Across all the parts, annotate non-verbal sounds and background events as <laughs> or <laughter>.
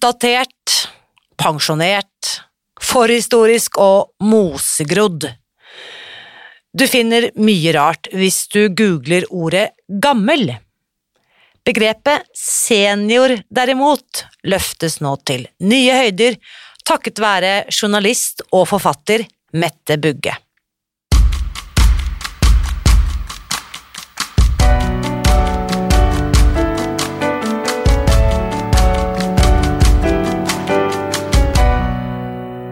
Utdatert, pensjonert, forhistorisk og mosegrodd. Du finner mye rart hvis du googler ordet gammel. Begrepet senior, derimot, løftes nå til nye høyder takket være journalist og forfatter Mette Bugge.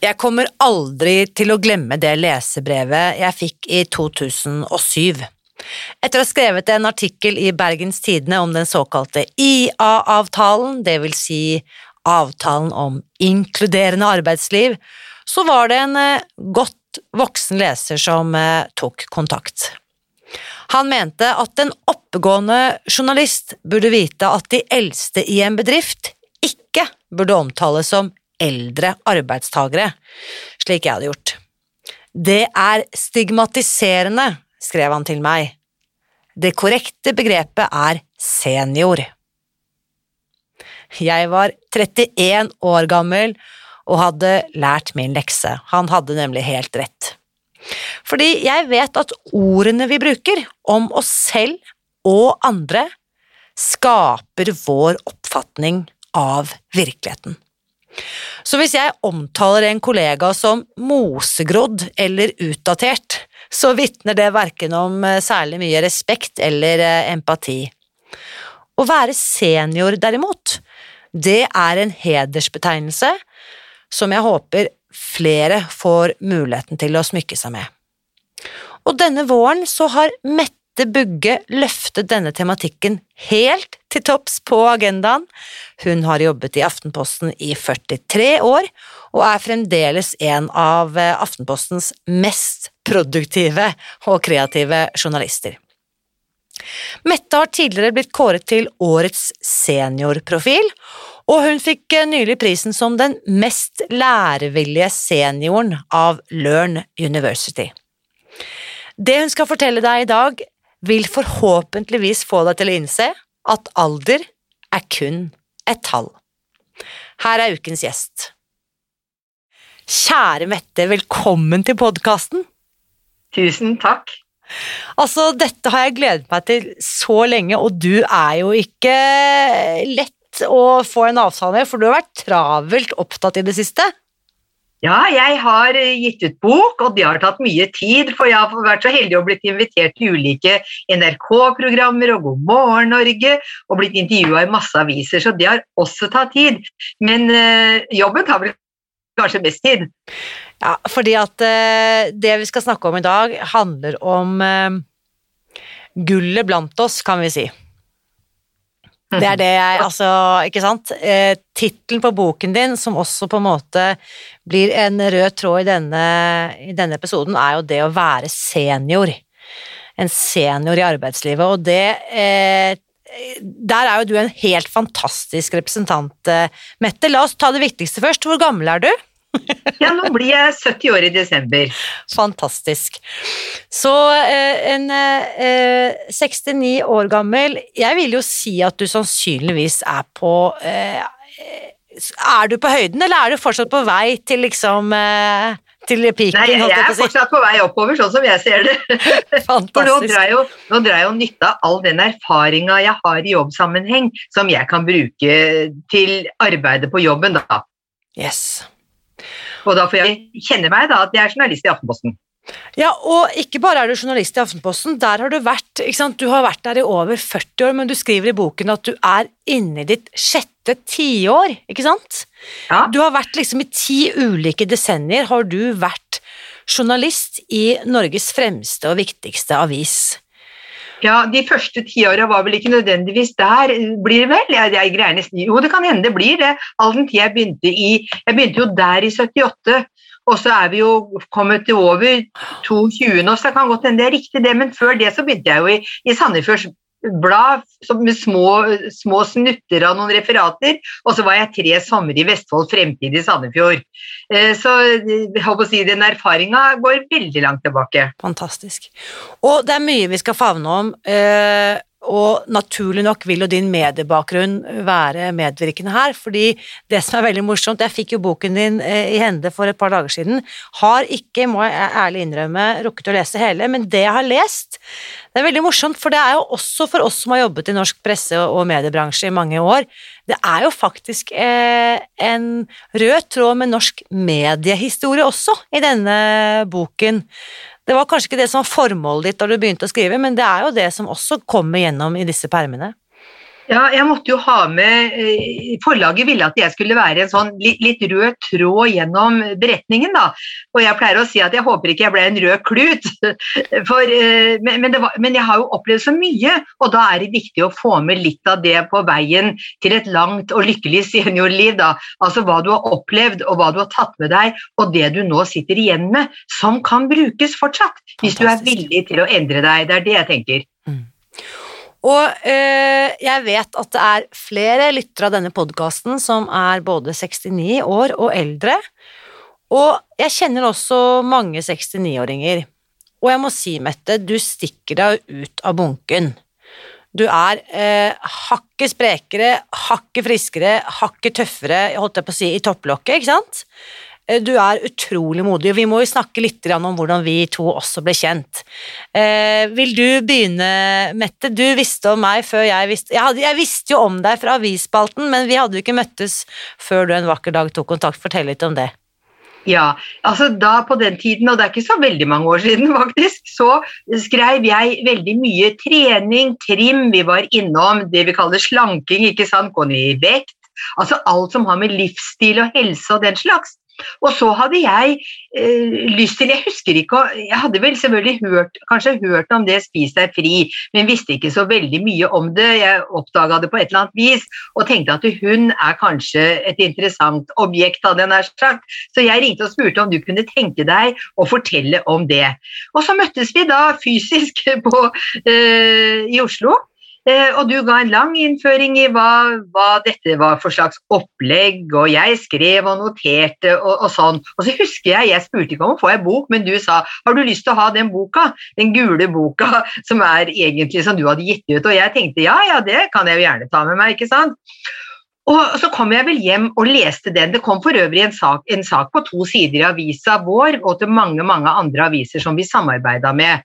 Jeg kommer aldri til å glemme det lesebrevet jeg fikk i 2007. Etter å ha skrevet en artikkel i Bergens Tidende om den såkalte IA-avtalen, det vil si avtalen om inkluderende arbeidsliv, så var det en eh, godt voksen leser som eh, tok kontakt. Han mente at en oppegående journalist burde vite at de eldste i en bedrift ikke burde omtales som eldre arbeidstagere, slik jeg hadde gjort. Det er stigmatiserende, skrev han til meg. Det korrekte begrepet er senior. Jeg var 31 år gammel og hadde lært min lekse. Han hadde nemlig helt rett. Fordi jeg vet at ordene vi bruker om oss selv og andre, skaper vår oppfatning av virkeligheten. Så hvis jeg omtaler en kollega som mosegrodd eller utdatert, så vitner det verken om eh, særlig mye respekt eller eh, empati. Å være senior, derimot, det er en hedersbetegnelse som jeg håper flere får muligheten til å smykke seg med. Og denne våren så har Mette Bugge løftet denne tematikken helt til topps på agendaen. Hun har jobbet i Aftenposten i 43 år, og er fremdeles en av Aftenpostens mest produktive og kreative journalister. Mette har tidligere blitt kåret til årets seniorprofil, og hun fikk nylig prisen som den mest lærevillige senioren av Learn University. Det hun skal fortelle deg i dag, vil forhåpentligvis få deg til å innse at alder er kun et tall. Her er ukens gjest. Kjære Mette, velkommen til podkasten. Tusen takk. Altså, dette har jeg gledet meg til så lenge, og du er jo ikke lett å få en avtale med, for du har vært travelt opptatt i det siste. Ja, jeg har eh, gitt ut bok, og det har tatt mye tid. For jeg har vært så heldig å blitt invitert til ulike NRK-programmer og God morgen Norge, og blitt intervjua i masse aviser, så det har også tatt tid. Men øh, jobben tar vel kanskje mest tid. Ja, fordi at øh, det vi skal snakke om i dag, handler om øh, gullet blant oss, kan vi si. Det er det jeg Altså, ikke sant? Eh, Tittelen på boken din, som også på en måte blir en rød tråd i denne, i denne episoden, er jo det å være senior. En senior i arbeidslivet, og det eh, Der er jo du en helt fantastisk representant, eh, Mette. La oss ta det viktigste først. Hvor gammel er du? Ja, nå blir jeg 70 år i desember. Fantastisk. Så eh, en eh, 69 år gammel Jeg vil jo si at du sannsynligvis er på eh, Er du på høyden, eller er du fortsatt på vei til liksom eh, til piken, Nei, jeg jeg er fortsatt på vei oppover, sånn som jeg ser det. <laughs> For nå drar jeg jo, nå drar jeg jo nytte av all den erfaringa jeg har i jobbsammenheng, som jeg kan bruke til arbeidet på jobben, da. Yes. Og da får jeg kjenne meg da at jeg er journalist i Aftenposten. Ja, og ikke bare er du journalist i Aftenposten, der har du vært ikke sant? Du har vært der i over 40 år, men du skriver i boken at du er inne i ditt sjette tiår, ikke sant? Ja. Du har vært liksom i ti ulike desennier, har du vært journalist i Norges fremste og viktigste avis. Ja, de første tiåra var vel ikke nødvendigvis der, blir det vel? Jeg, jeg greier Jo, det kan hende det blir det. All den tid jeg begynte i Jeg begynte jo der i 78, og så er vi jo kommet til over 22 nå, så det kan godt hende det er riktig det, men før det så begynte jeg jo i, i Sandefjords Blad med små, små snutter av noen referater, og så var jeg tre somre i Vestfold Fremtid i Sandefjord. Eh, Så å si, den erfaringa går veldig langt tilbake. Fantastisk. Og det er mye vi skal favne om, eh, og naturlig nok vil jo din mediebakgrunn være medvirkende her, fordi det som er veldig morsomt, jeg fikk jo boken din eh, i hende for et par dager siden, har ikke, må jeg ærlig innrømme, rukket å lese hele, men det jeg har lest, det er veldig morsomt, for det er jo også for oss som har jobbet i norsk presse og mediebransje i mange år, det er jo faktisk eh, en rød tråd med norsk mediehistorie også i denne boken. Det var kanskje ikke det som var formålet ditt da du begynte å skrive, men det er jo det som også kommer gjennom i disse permene. Ja, jeg måtte jo ha med eh, Forlaget ville at jeg skulle være en sånn litt, rød tråd gjennom beretningen, da. Og jeg pleier å si at jeg håper ikke jeg ble en rød klut, <laughs> For, eh, men, var, men jeg har jo opplevd så mye, og da er det viktig å få med litt av det på veien til et langt og lykkelig seniorliv, da. Altså hva du har opplevd, og hva du har tatt med deg, og det du nå sitter igjen med, som kan brukes fortsatt, hvis du er villig til å endre deg. Det er det jeg tenker. Og eh, jeg vet at det er flere lyttere av denne podkasten som er både 69 år og eldre, og jeg kjenner også mange 69-åringer. Og jeg må si, Mette, du stikker deg ut av bunken. Du er eh, hakket sprekere, hakket friskere, hakket tøffere, holdt jeg på å si, i topplokket, ikke sant? Eh, Du er utrolig modig, og vi må jo snakke litt om hvordan vi to også ble kjent. Eh, vil du begynne, Mette? Du visste om meg før jeg visste jeg, hadde, jeg visste jo om deg fra avisspalten, men vi hadde jo ikke møttes før du en vakker dag tok kontakt. Fortell litt om det. Ja, altså da på den tiden, og det er ikke så veldig mange år siden <laughs> faktisk, så skrev jeg veldig mye trening, trim, vi var innom det vi kaller slanking, ikke sant, gå ned i vekt, altså alt som har med livsstil og helse og den slags. Og så hadde jeg eh, lyst til, jeg husker ikke, jeg hadde vel selvfølgelig hørt, kanskje hørt om det Spis deg fri, men visste ikke så veldig mye om det. Jeg oppdaga det på et eller annet vis, og tenkte at hun er kanskje et interessant objekt, hadde jeg nær sagt. Så jeg ringte og spurte om du kunne tenke deg å fortelle om det. Og så møttes vi da fysisk <laughs> på, eh, i Oslo. Eh, og du ga en lang innføring i hva, hva dette var for slags opplegg, og jeg skrev og noterte og, og sånn. Og så husker jeg, jeg spurte ikke om å få en bok, men du sa har du lyst til å ha den boka, den gule boka <laughs> som er egentlig som du hadde gitt ut, og jeg tenkte ja, ja, det kan jeg jo gjerne ta med meg, ikke sant? Og så kom jeg vel hjem og leste den. Det kom for øvrig en sak, en sak på to sider i avisa vår og til mange mange andre aviser som vi samarbeida med.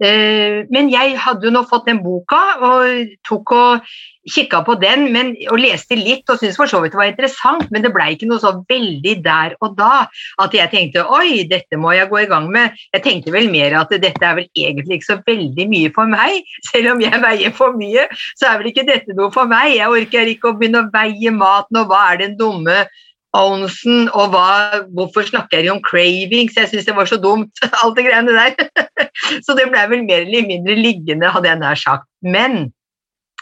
Eh, Men jeg hadde jo nå fått den boka og tok og kikka på den men, og leste litt og syntes for så vidt det var interessant, men det blei ikke noe så veldig der og da at jeg tenkte oi, dette må jeg gå i gang med. Jeg tenkte vel mer at dette er vel egentlig ikke så veldig mye for meg. <laughs> Selv om jeg veier for mye, så er vel ikke dette noe for meg. Jeg orker ikke å begynne å veie maten, og hva er den dumme ounsen, og hva, hvorfor snakker jeg om cravings? Jeg syns det var så dumt, <laughs> alt det greiene der. <laughs> så det ble vel mer eller mindre liggende, hadde jeg nær sagt. Men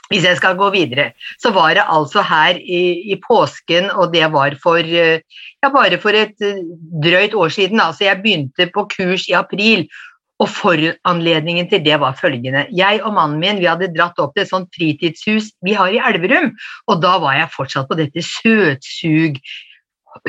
hvis jeg skal gå videre, så var det altså her i, i påsken, og det var for eh, ja, bare for et eh, drøyt år siden. Altså jeg begynte på kurs i april, og foranledningen til det var følgende. Jeg og mannen min vi hadde dratt opp til et sånt fritidshus vi har i Elverum, og da var jeg fortsatt på dette søtsug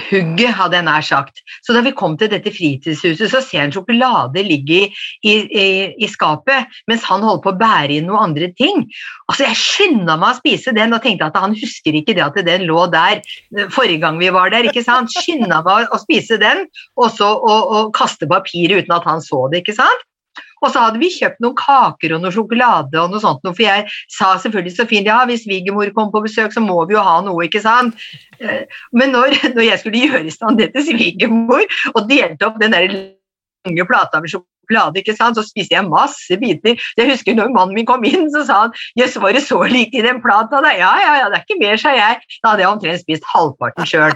hugget, hadde jeg nær sagt. Så da vi kom til dette fritidshuset, så ser han sjokolade ligge i, i, i, i skapet, mens han holder på å bære inn noen andre ting. Altså, Jeg skynda meg å spise den og tenkte at han husker ikke det at den lå der forrige gang vi var der. ikke sant? Skynda meg å spise den, og så å, å kaste papiret uten at han så det. ikke sant? Og så hadde vi kjøpt noen kaker og noe sjokolade og noe sånt, for jeg sa selvfølgelig så fint ja, hvis svigermor kommer på besøk, så må vi jo ha noe, ikke sant. Eh, men når, <laughs> når jeg skulle gjøre i stand det til svigermor og delte opp den der lange plata med sjokolade, ikke sant? så spiste jeg masse biter. Jeg husker når mannen min kom inn, så sa han jøss, var det så likt i den plata? Da? Ja, ja, ja, det er ikke mer, sa jeg. Da hadde jeg omtrent spist halvparten sjøl.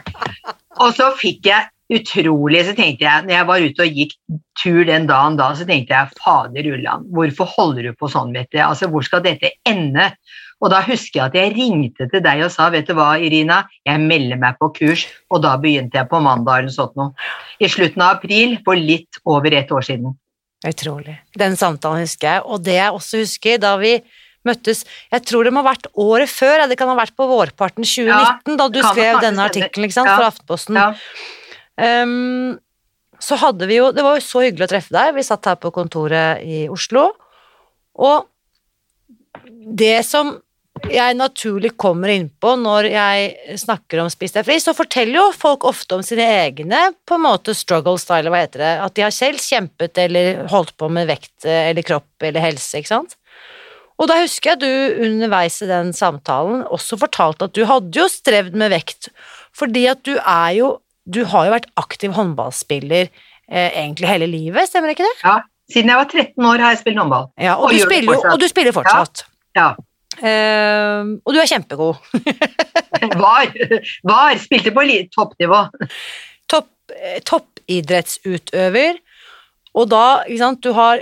Og så fikk jeg utrolig Så tenkte jeg, når jeg var ute og gikk tur den dagen da, så tenkte jeg fader ulland, hvorfor holder du på sånn, vet du? Altså, hvor skal dette ende? Og da husker jeg at jeg ringte til deg og sa vet du hva, Irina, jeg melder meg på kurs, og da begynte jeg på mandag eller sånt noe. I slutten av april, for litt over et år siden. Utrolig. Den samtalen husker jeg, og det jeg også husker da vi møttes Jeg tror det må ha vært året før, det kan ha vært på vårparten 2019, ja, da du skrev denne artikkelen ja. for Aftenposten. Ja. Um, så hadde vi jo Det var jo så hyggelig å treffe deg. Vi satt her på kontoret i Oslo. Og det som jeg naturlig kommer innpå når jeg snakker om Spis deg fri, så forteller jo folk ofte om sine egne på en måte struggle style, hva heter det, at de har selv kjempet eller holdt på med vekt eller kropp eller helse, ikke sant. Og da husker jeg du underveis i den samtalen også fortalte at du hadde jo strevd med vekt, fordi at du er jo du har jo vært aktiv håndballspiller eh, egentlig hele livet, stemmer ikke det? Ja, siden jeg var 13 år har jeg spilt håndball. Ja, og, og, du, spiller, og du, spiller, fortsatt. Ja. ja. Uh, og du er kjempegod. <laughs> var. Var. Spilte på toppnivå. Topp, eh, toppidrettsutøver. Og da, ikke sant, du har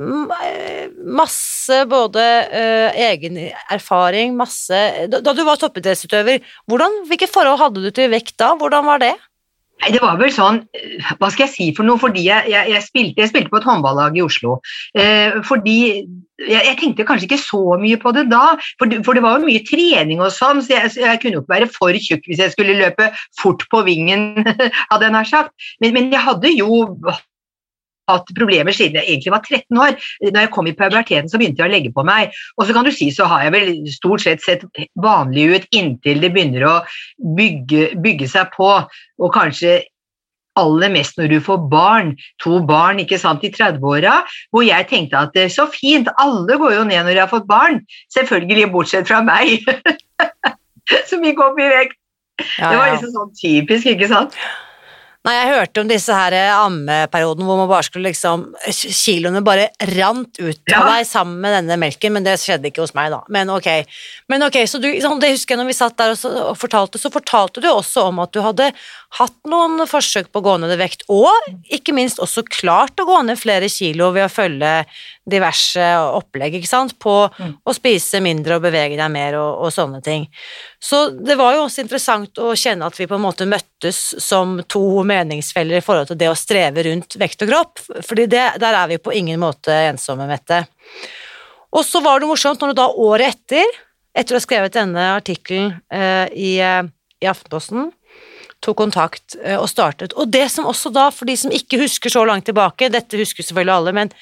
masse både uh, egen erfaring, masse da, da, du var toppidrettsutøver, hvilke forhold hadde du til vekt da? Hvordan var det? Nei, Det var vel sånn Hva skal jeg si for noe? Fordi jeg, jeg, jeg, spilte, jeg spilte, på et håndballag i Oslo. Eh, fordi jeg, tenkte kanskje ikke så mye på det da, for, for det var jo mye trening og sånn, så jeg, kunne jo ikke være for tjukk hvis jeg skulle løpe fort på vingen, <laughs> hadde jeg nær sagt. Men, men jeg hadde jo hatt problemer siden jeg egentlig var 13 år. Når jeg kom i puberteten, så begynte jeg å legge på meg. Og så kan du si så har jeg vel stort sett sett vanlig ut inntil det begynner å bygge, bygge seg på, og kanskje aller mest når du får barn, to barn ikke sant, i 30-åra, hvor jeg tenkte at er så fint, alle går jo ned når de har fått barn, selvfølgelig bortsett fra meg, <laughs> som gikk opp i vekt. Ja, ja. Det var liksom sånn typisk, ikke sant. Nei, jeg hørte om disse her ammeperiodene ammeperioden hvor man bare skulle liksom Kiloene bare rant ut av deg sammen med denne melken, men det skjedde ikke hos meg, da. Men ok. Men ok, så du, sånn, det husker jeg når vi satt der og, så, og fortalte, så fortalte du også om at du hadde hatt noen forsøk på å gå ned i vekt, og ikke minst også klart å gå ned flere kilo ved å følge diverse opplegg, ikke sant, på mm. å spise mindre og bevege deg mer og, og, sånne ting. Så det var jo også interessant å kjenne at vi på en måte møttes som to meningsfeller i forhold til det å streve rundt vekt og kropp, fordi der er vi på ingen måte ensomme, Mette. Og så var det morsomt når du da året etter, etter å ha skrevet denne artikkelen eh, i, eh, i Aftenposten, tok kontakt eh, og startet. Og det som også da, for de som ikke husker så langt tilbake, dette husker selvfølgelig alle, men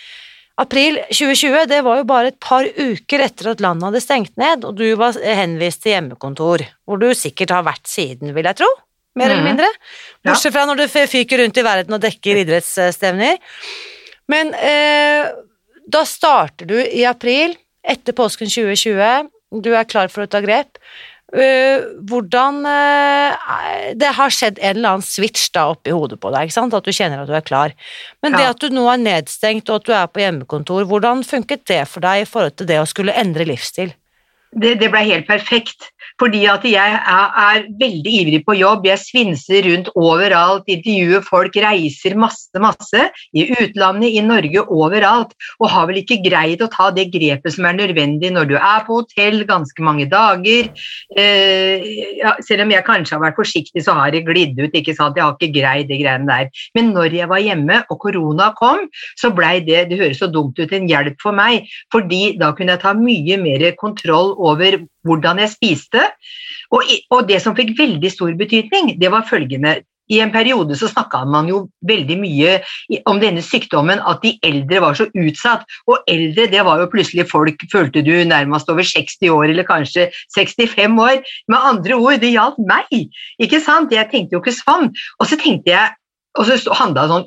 april 2020, det var jo bare et par uker etter at landet hadde stengt ned, og du var henvist til hjemmekontor, hvor du sikkert har vært siden, vil jeg tro. Mer eller mhm. mindre. Bortsett fra når du fyker rundt i verden og dekker idrettsstevner. Men eh, da starter du i april, etter påsken 2020. Du er klar for å ta grep. Uh, hvordan uh, Det har skjedd en eller annen switch da oppi hodet på deg, at du kjenner at du er klar. Men ja. det at du nå er nedstengt og at du er på hjemmekontor, hvordan funket det for deg i forhold til det å skulle endre livsstil? Det, det ble helt perfekt. Fordi at jeg er, er, veldig ivrig på jobb, jeg svinser rundt overalt, intervjuer folk, reiser masse, masse. I utlandet, i Norge, overalt. Og har vel ikke greid å ta det grepet som er nødvendig når du er på hotell ganske mange dager. Eh, ja, selv om jeg kanskje har vært forsiktig, så har det glidd ut. ikke sant? Jeg har ikke greid de greiene der. Men når jeg var hjemme og korona kom, så blei det det høres så dumt ut, en hjelp for meg. fordi da kunne jeg ta mye mer kontroll over hvordan jeg spiste. Og, og det som fikk veldig stor betydning, det var følgende i en periode så snakka man jo veldig mye om denne sykdommen, at de eldre var så utsatt. Og eldre, det var jo plutselig folk, følte du, nærmest over 60 år, eller kanskje 65 år. Med andre ord, det gjaldt meg, ikke sant? Jeg tenkte jo ikke sånn. Og så tenkte jeg og så handla sånn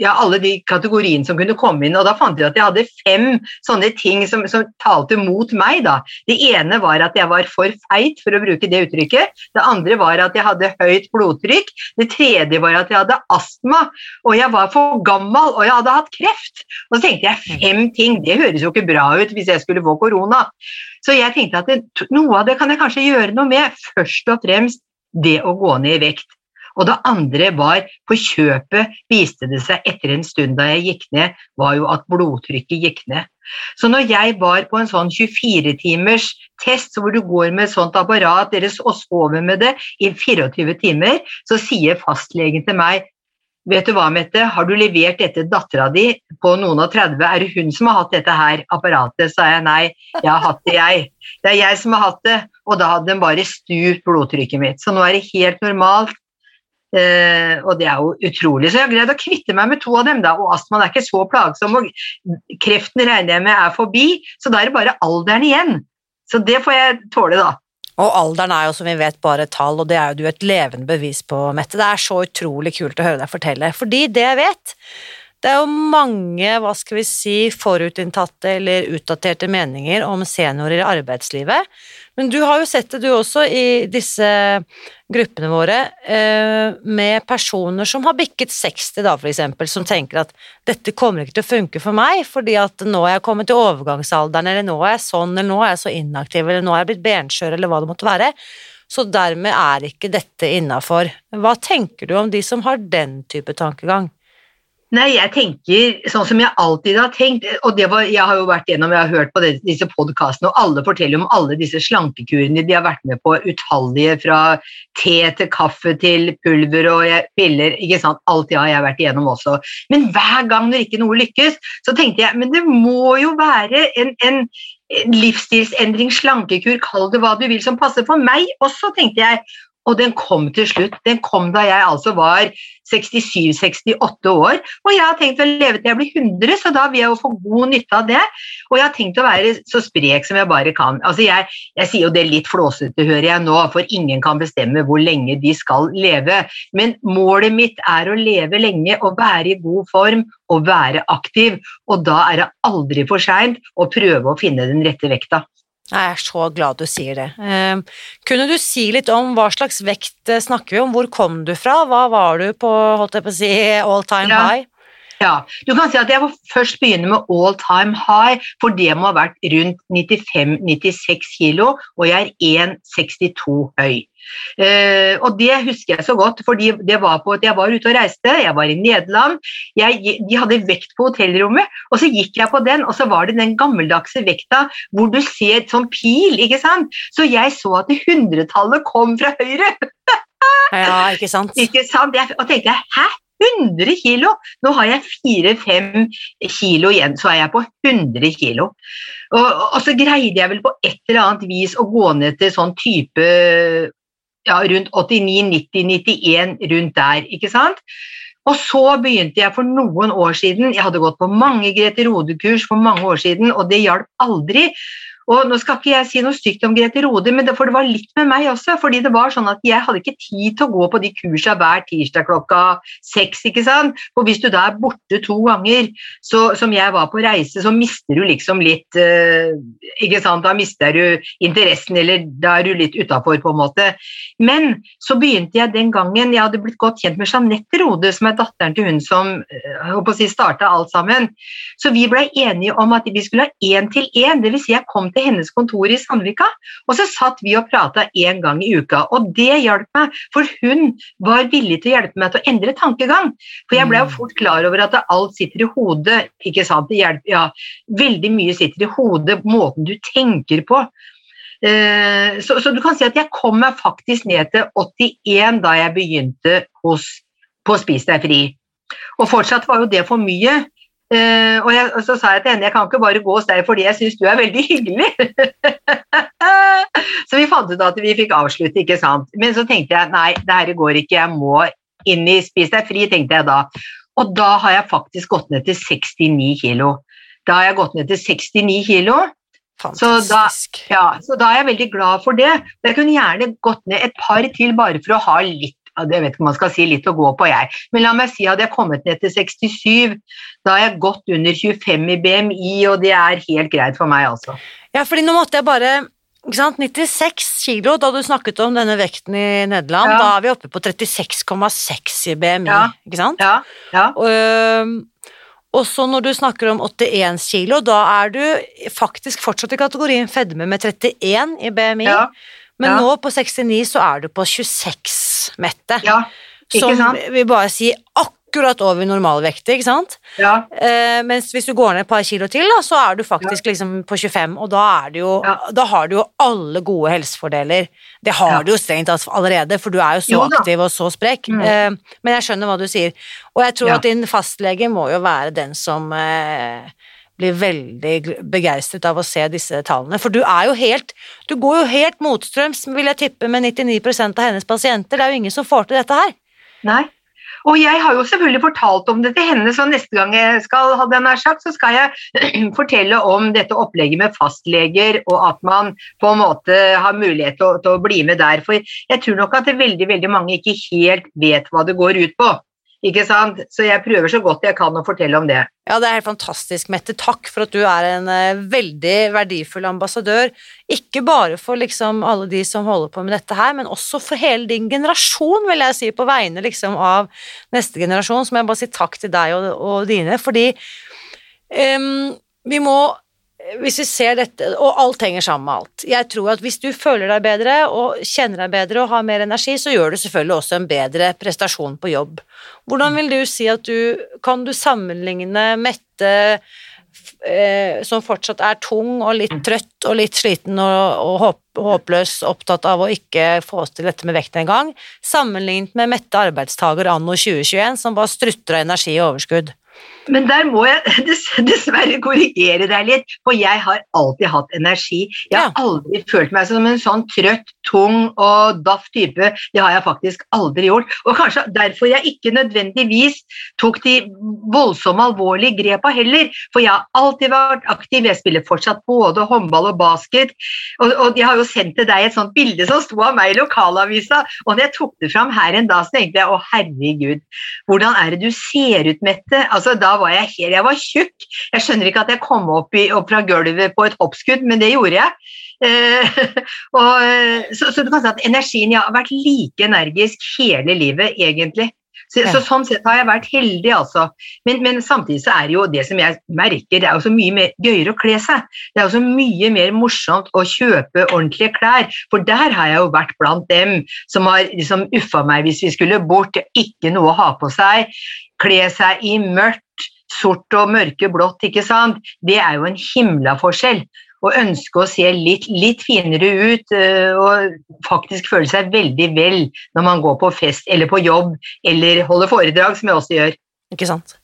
ja, alle de kategoriene som kunne komme inn, og da fant jeg at jeg hadde fem sånne ting som, som, talte mot meg. da. Det ene var at jeg var for feit, for å bruke det uttrykket. Det andre var at jeg hadde høyt blodtrykk. Det tredje var at jeg hadde astma, og jeg var for gammel, og jeg hadde hatt kreft. Og så tenkte jeg fem ting, det høres jo ikke bra ut hvis jeg skulle få korona. Så jeg tenkte at det, noe av det kan jeg kanskje gjøre noe med. Først og fremst det å gå ned i vekt. Og det andre var på kjøpet viste det seg etter en stund da jeg gikk ned, var jo at blodtrykket gikk ned. Så når jeg var på en sånn 24 timers test hvor du går med et sånt apparat deres og sover med det i 24 timer, så sier fastlegen til meg Vet du hva, Mette, har du levert dette dattera di på noen og 30? Er det hun som har hatt dette her apparatet? sa jeg nei, jeg har hatt det, jeg. Det er jeg som har hatt det. Og da hadde den bare stupt blodtrykket mitt. Så nå er det helt normalt. Uh, og det er jo utrolig. Så jeg har greid å kvitte meg med to av dem, da, og astmaen er ikke så plagsom. og Kreften regner jeg med er forbi, så da er det bare alderen igjen. Så det får jeg tåle, da. Og alderen er jo som vi vet bare et tall, og det er jo du et levende bevis på, Mette. Det er så utrolig kult å høre deg fortelle, fordi det jeg vet, det er jo mange, hva skal vi si, forutinntatte eller utdaterte meninger om seniorer i arbeidslivet. Men du har jo sett det du også i disse gruppene våre, eh, med personer som har bikket 60 da, for eksempel, som tenker at dette kommer ikke til å funke for meg, fordi at nå er jeg kommet til overgangsalderen, eller nå er jeg sånn, eller nå er jeg så inaktiv, eller nå er jeg blitt benskjør, eller hva det måtte være. Så dermed er ikke dette innafor. Hva tenker du om de som har den type tankegang? Nei, jeg tenker sånn som jeg alltid har tenkt, og var, jeg har jo vært gjennom, jeg har hørt på det, disse podkastene, og alle forteller om alle disse slankekurene de har vært med på, utallige, fra te til kaffe til pulver og piller, ikke sant, alt det har jeg vært igjennom også. Men hver gang når ikke noe lykkes, så tenkte jeg, men det må jo være en, en livsstilsendring, slankekur, kall det hva du vil, som passer for meg også, tenkte jeg. Og den kom til slutt. Den kom da jeg altså var 67-68 år. Og jeg har tenkt å leve til jeg blir 100, så da vil jeg jo få god nytte av det. Og jeg har tenkt å være så sprek som jeg bare kan. Altså jeg, jeg sier jo det litt flåsete, hører jeg nå, for ingen kan bestemme hvor lenge de skal leve. Men målet mitt er å leve lenge og være i god form og være aktiv. Og da er det aldri for seint å prøve å finne den rette vekta. Jeg er så glad du sier det. Eh, kunne du si litt om hva slags vekt eh, snakker vi om? Hvor kom du fra? Hva var du på holdt jeg på å si, all time ja. high? Ja, du kan si at Jeg må først begynne med all time high, for det må ha vært rundt 95-96 kilo, og jeg er 1,62 høy. Uh, og det husker jeg så godt, fordi det var på at jeg var ute og reiste, jeg var i Nederland. Jeg, de hadde vekt på hotellrommet, og så gikk jeg på den, og så var det den gammeldagse vekta hvor du ser sånn pil, ikke sant. Så jeg så at hundretallet kom fra høyre. <laughs> ja, ikke sant. Ikke sant? Jeg, og tenkte jeg, hæ? 100 kilo! Nå har jeg 4-5 kilo igjen, så er jeg på 100 kilo. Og, og, så greide jeg vel på et eller annet vis å gå ned til sånn type ja, rundt 89, 90, 91, rundt der, ikke sant? Og så begynte jeg for noen år siden, jeg hadde gått på mange Grete Rode-kurs for mange år siden, og det hjalp aldri. Og nå skal ikke jeg si noe stygt om Grete Rode, men det, for det var litt med meg også. fordi det var sånn at Jeg hadde ikke tid til å gå på de kursene hver tirsdag klokka seks. ikke sant? For hvis du da er borte to ganger, så, som jeg var på reise, så mister du liksom litt eh, ikke sant? Da mister du interessen, eller da er du litt utafor, på en måte. Men så begynte jeg den gangen Jeg hadde blitt godt kjent med Jeanette Rode, som er datteren til hun som å si, starta alt sammen. Så vi blei enige om at vi skulle ha én til én. Dvs. Si jeg kom til hennes kontor i Sandvika, og så satt vi og prata én gang i uka. Og det hjalp meg, for hun var villig til å hjelpe meg til å endre tankegang. For jeg ble jo mm. fort klar over at alt sitter i hodet. ikke sant? Det hjelper, ja, Veldig mye sitter i hodet, måten du tenker på. Eh, så, så, du kan si at jeg kom meg faktisk ned til 81 da jeg begynte hos, på Spis deg fri. Og fortsatt var jo det for mye. Eh, og, jeg, og så sa jeg til henne jeg kan ikke bare gå hos deg fordi jeg syns du er veldig hyggelig. <laughs> så vi fant ut at vi fikk avslutte, ikke sant. Men så tenkte jeg nei, det her går ikke, jeg må inn i Spis deg fri, tenkte jeg da. Og da har jeg faktisk gått ned til 69 kilo. Da har jeg gått ned til 69 kilo. Så da, ja, så da, er jeg veldig glad for det. Jeg kunne gjerne gått ned et par til bare for å ha litt jeg vet ikke om man skal si litt å gå på, jeg. Men la meg si at jeg hadde kommet ned til 67. Da er jeg gått under 25 i BMI, og det er helt greit for meg, altså. Ja, fordi nå måtte jeg bare ikke sant? 96 kilo da du snakket om denne vekten i Nederland. Ja. Da er vi oppe på 36,6 i BMI, ja. ikke sant? Ja. ja. Og, og så når du snakker om 81 kilo, da er du faktisk fortsatt i kategorien fedme med 31 i BMI. Men nå på 69 så er du på 26, Mette. Ja, som vil bare si akkurat over normalvektig, ikke sant? Ja. Eh, mens hvis du går ned et par kilo til, da, så er du faktisk ja. liksom på 25, og da, er jo, da, har du jo alle gode helsefordeler. Det har du jo strengt tatt allerede, for du er jo så jo aktiv og så sprek. Mm. Eh, men jeg skjønner hva du sier. Og jeg tror at din fastlege må jo være den som eh, blir veldig begeistret av å se disse tallene. For du er jo helt Du går jo helt motstrøms, vil jeg tippe, med 99% av hennes pasienter. Det er jo ingen som får til dette her. Nei. Og jeg har jo selvfølgelig fortalt om det til henne, så neste gang jeg skal ha den sagt, så skal jeg <clears throat> fortelle om dette opplegget med fastleger, og at man på en måte har mulighet til å, til å bli med der. For jeg tror nok at veldig, veldig mange ikke helt vet hva det går ut på. Ikke sant? Så jeg prøver så godt jeg kan å fortelle om det. Ja, det er helt fantastisk, Mette. Takk for at du er en uh, veldig verdifull ambassadør. Ikke bare for liksom alle de som holder på med dette her, men også for hele din generasjon, vil jeg si, på vegne liksom av neste generasjon. Så må jeg bare si takk til deg og, og dine, fordi um, vi må hvis vi ser dette, og alt henger sammen med alt Jeg tror at hvis du føler deg bedre og kjenner deg bedre og har mer energi, så gjør du selvfølgelig også en bedre prestasjon på jobb. Hvordan vil du si at du Kan du sammenligne Mette eh, som fortsatt er tung og litt trøtt og litt sliten og, og håp, håpløs, opptatt av å ikke få til dette med vekten engang, sammenlignet med Mette arbeidstaker anno 2021 som bare strutter av energi og overskudd? Men der må jeg <laughs> dessverre korrigere deg litt, for jeg har alltid hatt energi. Jeg har aldri følt meg som en sånn trøtt, tung og daff type. Det har jeg faktisk aldri gjort. Og kanskje derfor jeg ikke nødvendigvis tok de voldsomme, alvorlige grepa heller. For jeg har alltid vært aktiv. Jeg spiller fortsatt både håndball og basket. Og, og jeg har jo sendt til deg et sånt bilde som sto av meg i lokalavisa. Og når jeg tok det fram her en dag, så tenkte jeg å herregud, hvordan er det du ser ut, Mette? Altså, da var jeg helt Jeg var tjukk. Jeg skjønner ikke at jeg kom opp, i, opp fra gulvet på et hoppskudd, men det gjorde jeg. Eh, <laughs> og, så, så, du kan si at energien Jeg har vært like energisk hele livet, egentlig. Så, så, Sånn sett har jeg vært heldig, altså. Men, men, samtidig så er det jo det som jeg merker, det er jo så mye mer gøyere å kle seg. Det er jo så mye mer morsomt å kjøpe ordentlige klær, for der har jeg jo vært blant dem som har liksom uffa meg hvis vi skulle bort, ikke noe å ha på seg, kle seg i mørkt, sort og mørke blått, ikke sant, det er jo en himla forskjell. Å ønske å se litt, litt, finere ut eh, og faktisk føle seg veldig vel når man går på fest eller på jobb eller holder foredrag, som jeg også gjør. Ikke sant.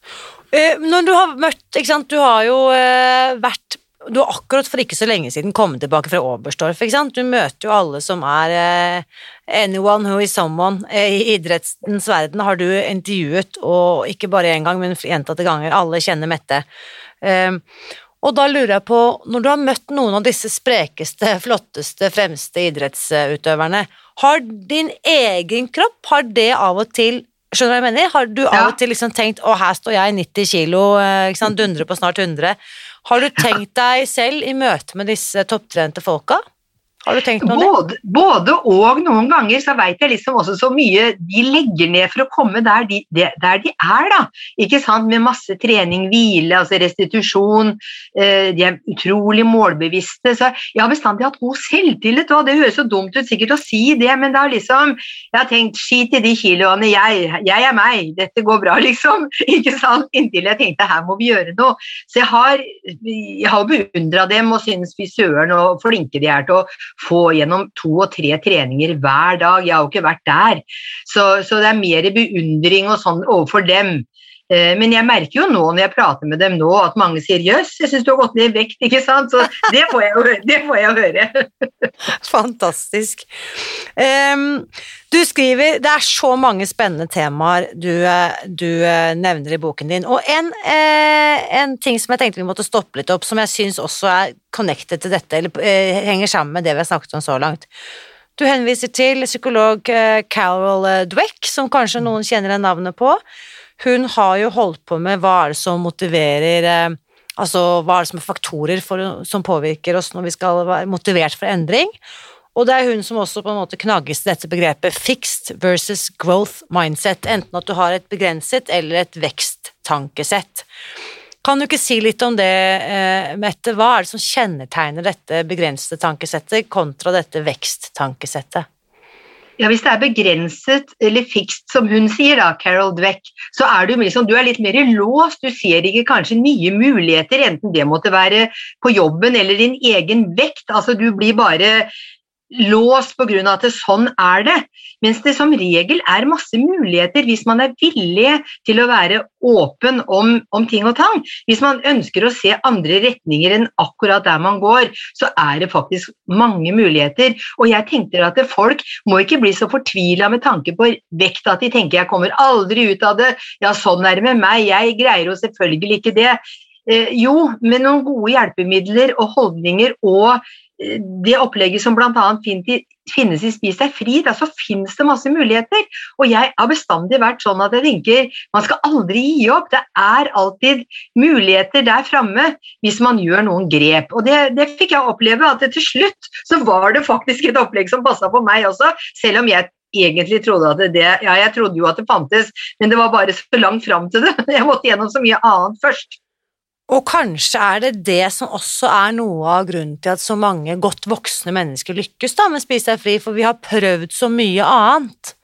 Eh, når du har møtt, ikke sant, du har jo eh, vært du har akkurat for ikke så lenge siden kommet tilbake fra Oberstdorf. ikke sant? Du møter jo alle som er anyone who is someone. I idrettens verden har du intervjuet, og ikke bare én gang, men gjentatte ganger. Alle kjenner Mette. Eh, og da lurer jeg på, når du har møtt noen av disse sprekeste, flotteste, fremste idrettsutøverne, har din egen kropp, har det av og til Skjønner du hva jeg mener? Har du av og til liksom tenkt 'Å, her står jeg 90 kilo, eh, ikke sant, dundrer på snart 100'. Har du tenkt deg selv i møte med disse topptrente folka? Har du tenkt noe både, både og. Noen ganger så veit jeg liksom også så mye de legger ned for å komme der de, der de er, da. Ikke sant? Med masse trening, hvile, altså restitusjon. Eh, de er utrolig målbevisste. Så jeg har bestandig hatt god selvtillit, og det høres så dumt ut sikkert å si det, men da liksom Jeg har tenkt skit i de kiloene, jeg, jeg er meg, dette går bra, <laughs> liksom. Ikke sant? Inntil jeg tenkte her må vi gjøre noe. Så jeg har, jeg har beundra dem og synes fy søren og flinke de er til å få gjennom to og tre treninger hver dag. Jeg har jo ikke vært der. Så, så det er mer beundring og sånn overfor dem. Eh, men jeg merker jo nå når jeg prater med dem nå, at mange sier 'jøss, jeg syns du har gått ned i vekt', ikke sant? Så det får jeg, jo- det får jeg høre. <laughs> Fantastisk. Um, du skriver Det er så mange spennende temaer du, du eh, nevner i boken din. Og en, eh, en ting som jeg tenkte vi måtte stoppe litt opp, som jeg syns også er connected til dette, eller henger sammen med det vi har snakket om så langt. Du henviser til psykolog Carol Dweck, som kanskje noen kjenner navnet på. Hun har jo holdt på med hva er det som motiverer eh, Altså hva er det som er faktorer for, som påvirker oss når vi skal være motivert for endring. Og det er hun som også på en måte knagges til dette begrepet fixed versus growth mindset, enten at du har et begrenset eller et veksttankesett. Kan du ikke si litt om det, eh, Mette? Hva er det som kjennetegner dette begrensede tankesettet kontra dette veksttankessettet? Ja, Hvis det er begrenset eller fikst, som hun sier, da, Carol Dweck, så er du, liksom, du er litt mer låst. Du ser ikke kanskje nye muligheter, enten det måtte være på jobben eller din egen vekt. Altså, du blir bare låst pga. at det, sånn er det. Mens det som regel er masse muligheter hvis man er villig til å være åpen om, om ting og tang. Hvis man ønsker å se andre retninger enn akkurat der man går, så er det faktisk mange muligheter. Og jeg tenker at folk må ikke bli så fortvila med tanke på vekt at de tenker jeg kommer aldri ut av det, ja sånn er det med meg, jeg greier jo selvfølgelig ikke det. Eh, jo, med noen gode hjelpemidler og holdninger og eh, det opplegget som bl.a. finnes i Spis deg fri, da, så finnes det masse muligheter. Og jeg har bestandig vært sånn at jeg tenker man skal aldri gi opp. Det er alltid muligheter der framme hvis man gjør noen grep. Og det, det fikk jeg oppleve, at til slutt så var det faktisk et opplegg som passa på meg også, selv om jeg egentlig trodde at det, ja, jeg trodde jo at det fantes, men det var bare så langt fram til det. <laughs> Jeg måtte gjennom så mye annet først. Og kanskje er det det som også er noe av grunnen til at så mange godt voksne mennesker lykkes da med Spis deg fri, for vi har prøvd så mye annet.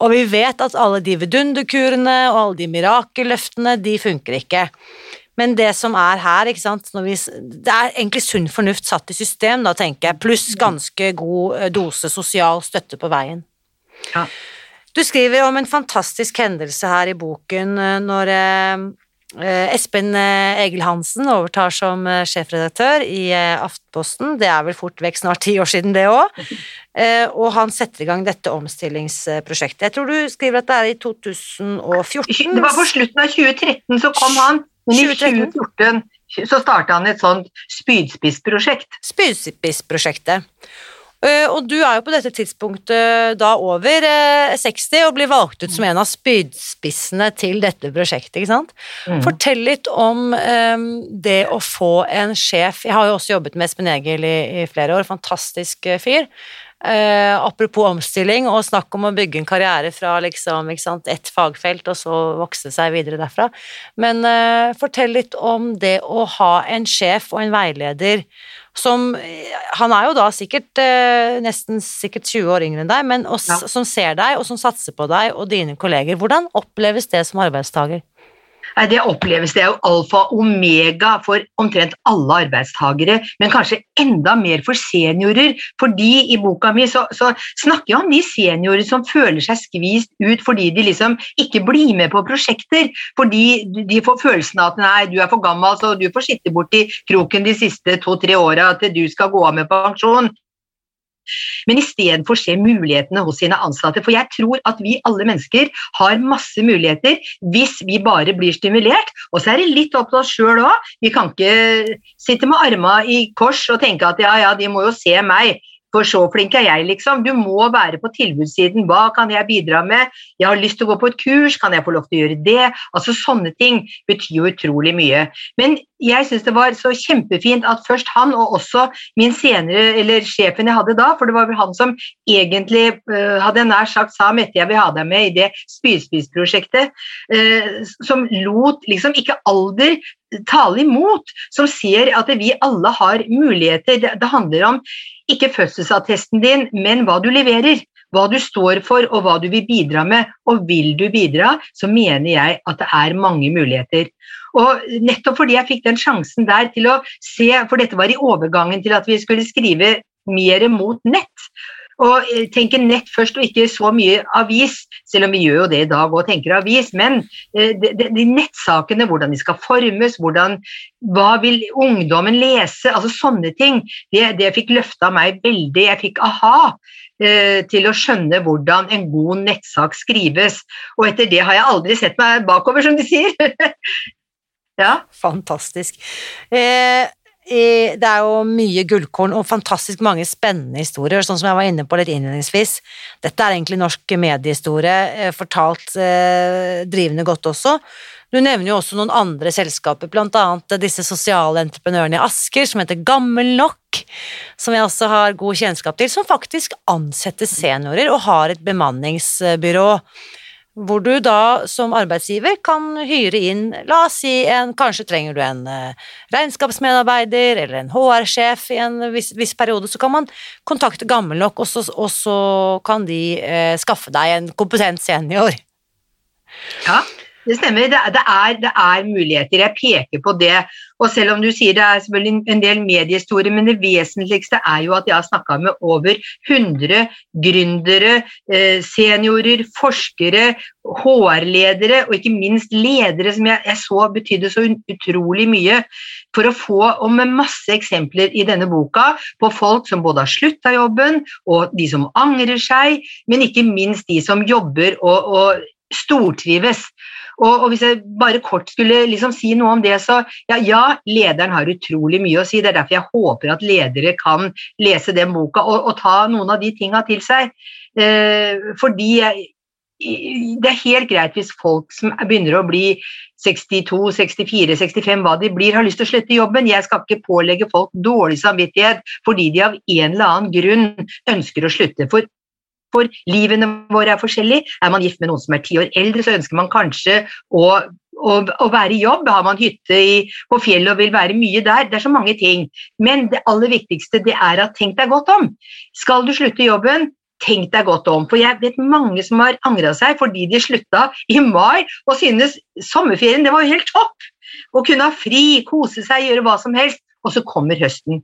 Og vi vet at alle de vidunderkurene og alle de mirakelløftene, de funker ikke. Men det som er her, ikke sant vi, Det er egentlig sunn fornuft satt i system, da, tenker jeg, pluss ganske god eh, dose sosial støtte på veien. Ja. Du skriver om en fantastisk hendelse her i boken eh, når eh, Espen Egil Hansen overtar som sjefredaktør i Aftenposten. Det er vel fort vekk snart ti år siden, det òg. Og han setter i gang dette omstillingsprosjektet. Jeg tror du skriver at det er i 2014? Det var på slutten av 2013 så kom han, men i 2014 så starta han et sånt spydspissprosjekt. Spydspissprosjektet. Uh, og du er jo på dette tidspunktet da over uh, 60 og blir valgt ut som en av spydspissene til dette prosjektet, ikke sant? Mm. Fortell litt om um, det å få en sjef Jeg har jo også jobbet med Espen Egil i, i flere år, fantastisk uh, fyr. apropos omstilling og snakk om å bygge en karriere fra liksom, ett fagfelt og så vokse seg videre derfra. Men fortell litt om det å ha en sjef og en veileder som Han er jo da sikkert eh, nesten sikkert 20 år yngre enn deg, men også, ja. som ser deg, og som satser på deg og dine kolleger. Hvordan oppleves det som arbeidstaker? Det oppleves det er jo alfa og omega for omtrent alle arbeidstagere, men kanskje enda mer for seniorer. fordi i boka mi så, så snakker jeg om de seniorer som føler seg skvist ut fordi de liksom ikke blir med på prosjekter. Fordi de får følelsen av at nei, du er for gammel, så du får sitte borti kroken de siste to-tre åra til du skal gå av med pensjon men istedenfor se mulighetene hos sine ansatte. For jeg tror at vi alle mennesker har masse muligheter hvis vi bare blir stimulert. Og så er det litt opp til oss sjøl òg. Vi kan ikke sitte med armene i kors og tenke at ja, ja, de må jo se meg. For så flink er jeg, liksom. Du må være på tilbudssiden. Hva kan jeg bidra med? Jeg har lyst til å gå på et kurs, kan jeg få lov til å gjøre det? Altså Sånne ting betyr jo utrolig mye. Men jeg syns det var så kjempefint at først han, og også min senere, eller sjefen jeg hadde da, for det var vel han som egentlig uh, hadde jeg nær sagt sa Mette, jeg vil ha deg med i det Spydspis-prosjektet, uh, som lot liksom ikke alder tale imot, som ser at vi alle har muligheter. Det, handler om ikke fødselsattesten din, men hva du leverer. Hva du står for og hva du vil bidra med. Og vil du bidra, så mener jeg at det er mange muligheter. Og nettopp fordi jeg fikk den sjansen der til å se, for dette var i overgangen til at vi skulle skrive mer mot nett. Og eh, tenke nett først, og ikke så mye avis, selv om vi gjør jo det i dag og tenker avis. Men eh, de, de, nettsakene, hvordan de skal formes, hvordan, hva vil ungdommen lese, altså sånne ting, det, det fikk løfta meg veldig. Jeg fikk aha eh, til å skjønne hvordan en god nettsak skrives. Og etter det har jeg aldri sett meg bakover, som de sier. <laughs> ja. Fantastisk. Eh, det er jo mye gullkorn og fantastisk mange spennende historier, sånn som jeg var inne på litt innledningsvis. Dette er egentlig norsk mediehistorie, eh, fortalt eh, drivende godt også. Du nevner jo også noen andre selskaper, blant annet disse sosiale entreprenørene i Asker, som heter Gammel Nok, som jeg også har god kjennskap til, som faktisk ansetter seniorer og har et bemanningsbyrå hvor du da som arbeidsgiver kan hyre inn, la oss si en, kanskje trenger du en uh, regnskapsmedarbeider eller en HR-sjef i en viss, viss, periode, så kan man kontakte gammel nok, og så, og så kan de eh, skaffe deg en kompetent senior. Ja, det stemmer. Det, det, er, det, er, muligheter. Jeg peker på det. Og selv om du sier det er selvfølgelig en del mediehistorie, men det vesentligste er jo at jeg har snakka med over 100 gründere, eh, seniorer, forskere, HR-ledere og ikke minst ledere som jeg, jeg, så betydde så utrolig mye. For å få, og med masse eksempler i denne boka, på folk som både har slutta jobben, og de som angrer seg, men ikke minst de som jobber og, og stortrives. Og, og, hvis jeg bare kort skulle liksom si noe om det, så ja, ja, lederen har utrolig mye å si. Det er derfor jeg håper at ledere kan lese den boka og, og ta noen av de tinga til seg. Eh, fordi jeg, det er helt greit hvis folk som begynner å bli 62, 64, 65, hva de blir, har lyst til å slutte jobben. Jeg skal ikke pålegge folk dårlig samvittighet fordi de av en eller annen grunn ønsker å slutte. For for livene våre er forskjellige. Er man gift med noen som er ti år eldre, så ønsker man kanskje å, å, være i jobb. Har man hytte i, på fjellet og vil være mye der. Det er så mange ting. Men det aller viktigste det er at tenk deg godt om. Skal du slutte jobben, tenk deg godt om. For jeg vet mange som har angra seg fordi de slutta i mai og synes sommerferien det var helt topp. Å kunne ha fri, kose seg, gjøre hva som helst. Og så kommer høsten.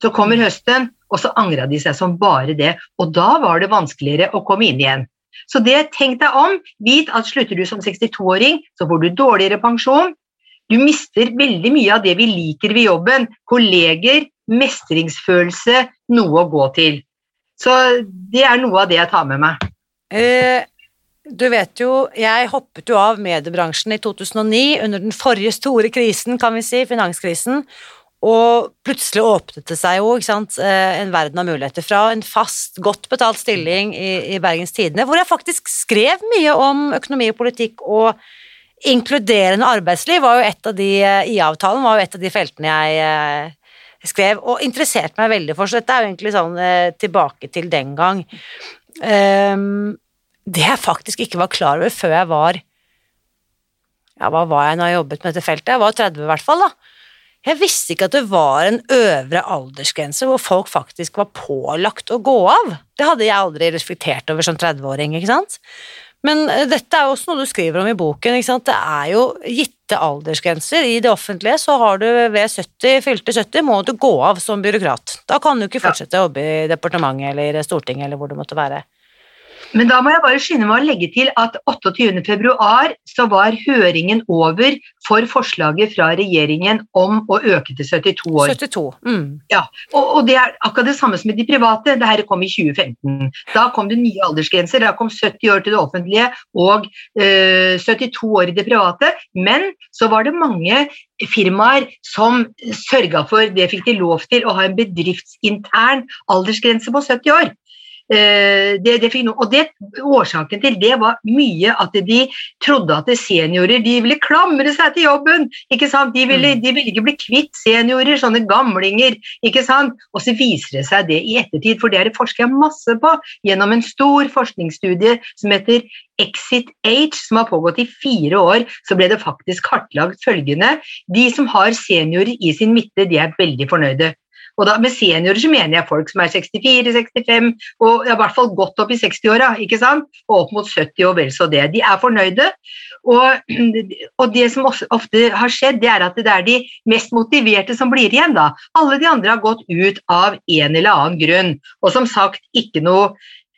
Så kommer høsten, og så angra de seg som bare det. Og da var det vanskeligere å komme inn igjen. Så det tenk deg om. Vit at slutter du som 62-åring, så får du dårligere pensjon. Du mister veldig mye av det vi liker ved jobben. Kolleger, mestringsfølelse, noe å gå til. Så det er noe av det jeg tar med meg. Eh, du vet jo, jeg hoppet jo av mediebransjen i 2009, under den forrige store krisen, kan vi si, finanskrisen. Og plutselig åpnet det seg jo sant, eh, en verden av muligheter. Fra en fast, godt betalt stilling i, i Bergens Tidende, hvor jeg faktisk skrev mye om økonomi og politikk, og inkluderende arbeidsliv var jo et av de eh, IA-avtalen var jo et av de feltene jeg eh, skrev, og interesserte meg veldig for, så dette er jo egentlig sånn tilbake til den gang. Um, det jeg faktisk ikke var klar over før jeg var Ja, hva var jeg når jeg jobbet med dette feltet? Jeg var 30 i hvert fall, da jeg visste ikke at det var en øvre aldersgrense hvor folk faktisk var pålagt å gå av. Det hadde jeg aldri reflektert over som 30-åring, ikke sant. Men eh, dette er jo også noe du skriver om i boken. ikke sant? Det er jo gitte aldersgrenser. I det offentlige så har du ved 70, fylte 70 må du gå av som byråkrat. Da kan du ikke fortsette å jobbe i departementet eller Stortinget eller hvor det måtte være. Men da må jeg bare skynde meg å legge til at 28.2 så var høringen over for forslaget fra regjeringen om å øke til 72 år. 72, mm. Ja, og, og, det er akkurat det samme som med de private. Dette kom i 2015. Da kom det nye aldersgrenser. Da kom 70 år til det offentlige og eh, 72 år i det private. Men så var det mange firmaer som sørga for, det fikk de lov til, å ha en bedriftsintern aldersgrense på 70 år. Eh, det, fikk no, og det, Årsaken til det var mye at de trodde at seniorer de ville klamre seg til jobben. ikke sant? De ville, mm. de ville ikke bli kvitt seniorer, sånne gamlinger. ikke sant? Og så viser det seg det i ettertid, for det har det forska masse på gjennom en stor forskningsstudie som heter Exit Age, som har pågått i fire år, så ble det faktisk kartlagt følgende. De som har seniorer i sin midte, de er veldig fornøyde. Og da, med seniorer så mener jeg folk som er 64-65, og i hvert fall godt opp i 60-åra, ikke sant? Og opp mot 70 og vel så det. De er fornøyde. Og, og det som ofte har skjedd, det er at det er de mest motiverte som blir igjen, da. Alle de andre har gått ut av en eller annen grunn. Og som sagt, ikke noe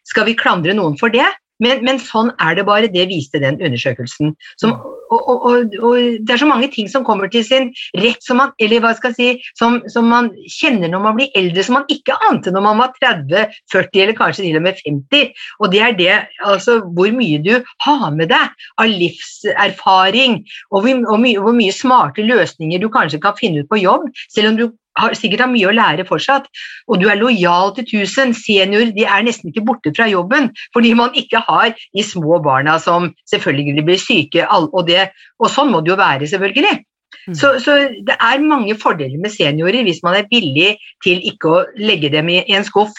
skal vi klandre noen for det? Men, men, sånn er det bare, det viste den undersøkelsen. Som, og, og, og, og, det er så mange ting som kommer til sin rett som man, eller hva skal jeg si, som, som, man kjenner når man blir eldre, som man ikke ante når man var 30, 40 eller kanskje til og med 50. Og det er det, altså hvor mye du har med deg av livserfaring, og hvor, my, hvor mye smarte løsninger du kanskje kan finne ut på jobb, selv om du har, sikkert har mye å lære fortsatt, og du er lojal til tusen, senior de er nesten ikke borte fra jobben fordi man ikke har de små barna som selvfølgelig blir syke, og, det, og sånn må det jo være, selvfølgelig. Mm. Så, så, det er mange fordeler med seniorer hvis man er villig til ikke å legge dem i, i en skuff.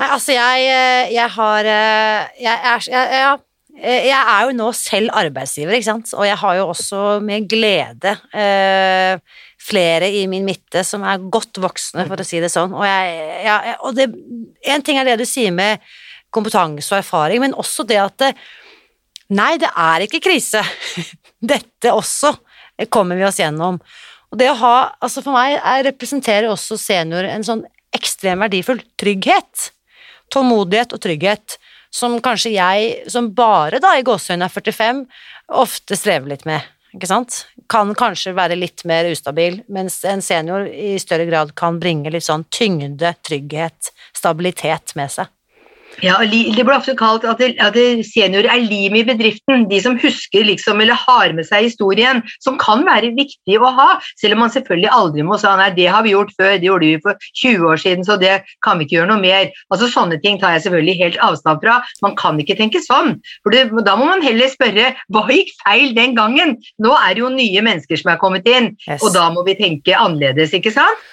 Nei, altså jeg, eh, jeg har eh, jeg, jeg, jeg, jeg, er jo nå selv arbeidsgiver, ikke sant, og jeg har jo også med glede eh, flere i min midte som er godt voksne, for å si det sånn. Og, jeg, ja, og det, en ting er det du sier med kompetanse og erfaring, men også det at Nei, det er ikke krise. <laughs> Dette også kommer vi oss gjennom. Og det å ha Altså for meg er, representerer også senior en sånn ekstremt verdifull trygghet. Tålmodighet og trygghet som kanskje jeg, som bare da i gåseøynene er 45, ofte strever litt med ikke sant? Kan kanskje være litt mer ustabil, mens en senior i større grad kan bringe litt sånn tyngde, trygghet, stabilitet med seg. Ja, Det blir ofte kalt at, det, at seniorer er lim i bedriften. De som husker liksom, eller har med seg historien, som kan være viktig å ha. Selv om man selvfølgelig aldri må si nei, det har vi gjort før, det gjorde vi for 20 år siden, så det kan vi ikke gjøre noe mer. Altså Sånne ting tar jeg selvfølgelig helt avstand fra. Man kan ikke tenke sånn. For det, Da må man heller spørre hva gikk feil den gangen? Nå er det jo nye mennesker som er kommet inn, yes. og da må vi tenke annerledes, ikke sant?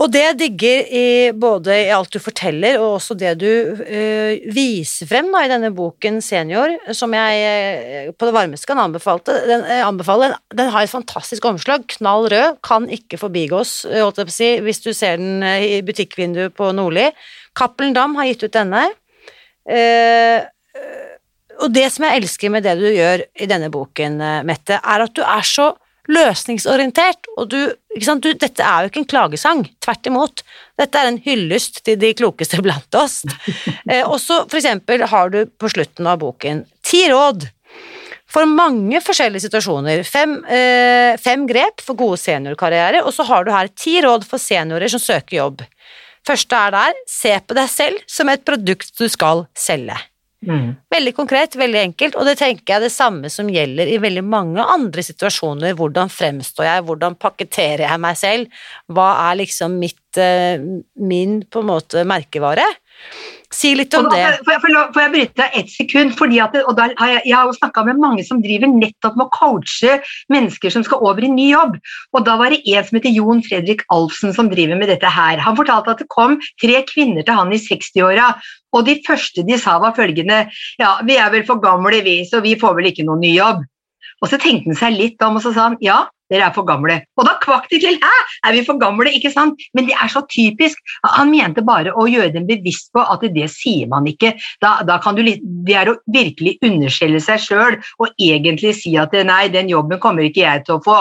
Og det jeg digger i både i alt du forteller, og også det du uh, viser frem da, i denne boken Senior, som jeg uh, på det varmeste kan den, uh, anbefale, den, har et fantastisk omslag, knall rød, kan ikke forbigås, si, hvis du ser den i butikkvinduet på Nordli. Cappelen Dam har gitt ut denne. og det som jeg elsker med det du gjør i denne boken, Mette, er at du er så løsningsorientert, og du, du, Dette er jo ikke en klagesang, tvert imot. Dette er en hyllest til de klokeste blant oss. <laughs> eh, og så for eksempel har du på slutten av boken ti råd for mange forskjellige situasjoner. Fem, eh, fem grep for gode seniorkarriere, og så har du her ti råd for seniorer som søker jobb. Første er der, se på deg selv som et produkt du skal selge. Mm. Veldig konkret, veldig enkelt, og det tenker jeg er det samme som gjelder i veldig mange andre situasjoner. Hvordan fremstår jeg, hvordan pakketterer jeg meg selv, hva er liksom mitt, eh, min på en måte merkevare? Si litt om det. Får jeg, får jeg bryte deg ett sekund? fordi at, og har jeg, jeg, har jo snakka med mange som driver nettopp med å coache mennesker som skal over i ny jobb. Og da var det en som heter Jon Fredrik Alfsen som driver med dette her. Han fortalte at det kom tre kvinner til han i 60-åra. Og de første de sa var følgende Ja, vi er vel for gamle vi, så vi får vel ikke noen ny jobb. Og så tenkte han seg litt om, og så sa han ja, dere er for gamle. Og da kvakk de til! Hæ, er vi for gamle? Ikke sant? Men det er så typisk. Han mente bare å gjøre dem bevisst på at det sier man ikke. Da, da kan du, det er å virkelig underskjelle seg sjøl og egentlig si at nei, den jobben kommer ikke jeg til å få.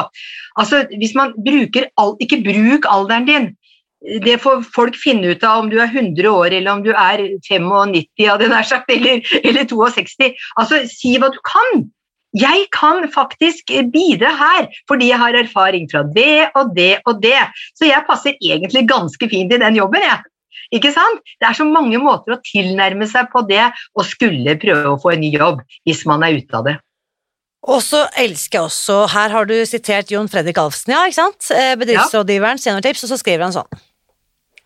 Altså, hvis man bruker all, Ikke bruk alderen din. Det får folk finne ut av om du er 100 år eller om du er 95 ja, den sagt, eller, eller 62. Altså, si hva du kan. Jeg kan faktisk bidra her, fordi jeg har erfaring fra det og det og det. Så jeg passer egentlig ganske fint i den jobben, jeg. Ikke sant? Det er så mange måter å tilnærme seg på det og skulle prøve å få en ny jobb hvis man er ute av det. Og så elsker jeg også, her har du sitert Jon Fredrik Alfsen, ja, ikke sant? Eh, bedriftsrådgiveren, seniortips, og så skriver han sånn.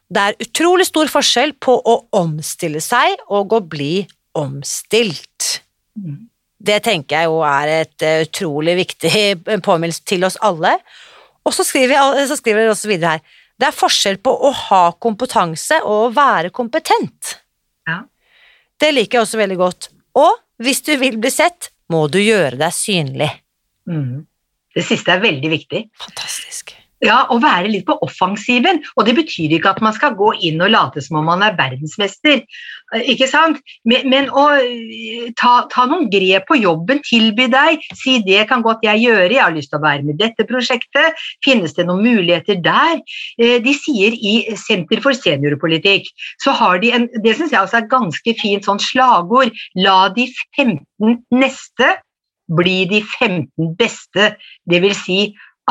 Det er utrolig stor forskjell på å omstille seg og å bli omstilt. Mm. Det tenker jeg jo er et uh, utrolig viktig påminnelse til oss alle. Og så skriver, så skriver jeg også videre her det er forskjell på å ha kompetanse og å være kompetent. Ja. Det liker jeg også veldig godt. Og hvis du vil bli sett, må du gjøre deg synlig. Mm. Det siste er veldig viktig. Ja, å være litt på offensiven. Og det betyr ikke at man skal gå inn og late som om man er verdensmester, eh, ikke sant? Men, men å eh, ta, ta, noen grep på jobben, tilby deg, si det kan godt jeg gjøre, jeg har lyst til å være med dette prosjektet, finnes det noen muligheter der? Eh, de sier i Senter for seniorpolitikk, så har de en, det syns jeg også er ganske fint sånn slagord, la de 15 neste bli de 15 beste, dvs. Si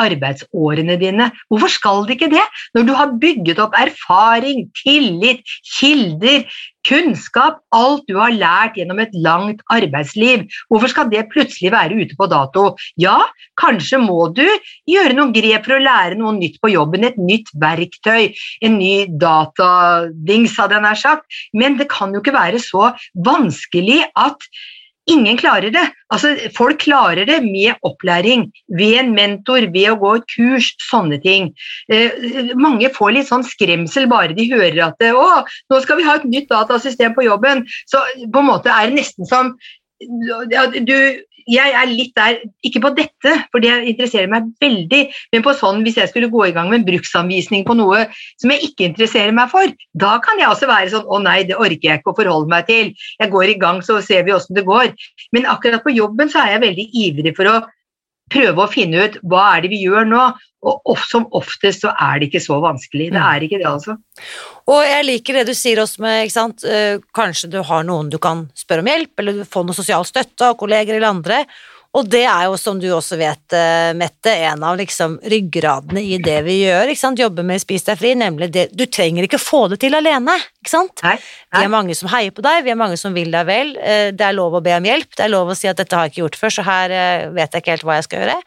arbeidsårene dine. Hvorfor skal det ikke det? Når du har bygget opp erfaring, tillit, kilder, kunnskap, alt du har lært gjennom et langt arbeidsliv, hvorfor skal det plutselig være ute på dato? Ja, kanskje må du gjøre noen grep for å lære noe nytt på jobben, et nytt verktøy, en ny datadings, hadde jeg nær sagt, men det kan jo ikke være så vanskelig at Ingen klarer det. Altså, folk klarer det med opplæring, ved en mentor, ved å gå et kurs, sånne ting. Eh, mange får litt sånn skremsel bare de hører at å, nå skal vi ha et nytt datasystem på jobben. Så på en måte er det nesten som du, jeg er litt der, ikke på dette, for det interesserer meg veldig, men på sånn hvis jeg skulle gå i gang med en bruksanvisning på noe som jeg ikke interesserer meg for, da kan jeg også være sånn å nei, det orker jeg ikke å forholde meg til. Jeg går i gang, så ser vi åssen det går. Men akkurat på jobben så er jeg veldig ivrig for å prøve å finne ut hva er det vi gjør nå, og som oftest så er det ikke så vanskelig. Det mm. er ikke det, altså. Og jeg liker det du sier også med ikke sant? Eh, kanskje du har noen du kan spørre om hjelp, eller få noe sosial støtte av kolleger eller andre. Og det er jo, som du også vet, eh, Mette, en av liksom ryggradene i det vi gjør. ikke sant? Jobber med Spis deg fri, nemlig det Du trenger ikke få det til alene, ikke sant? Nei, nei. Vi er mange som heier på deg, vi er mange som vil deg vel. Eh, det er lov å be om hjelp, det er lov å si at dette har jeg ikke gjort før, så her eh, vet jeg ikke helt hva jeg skal gjøre.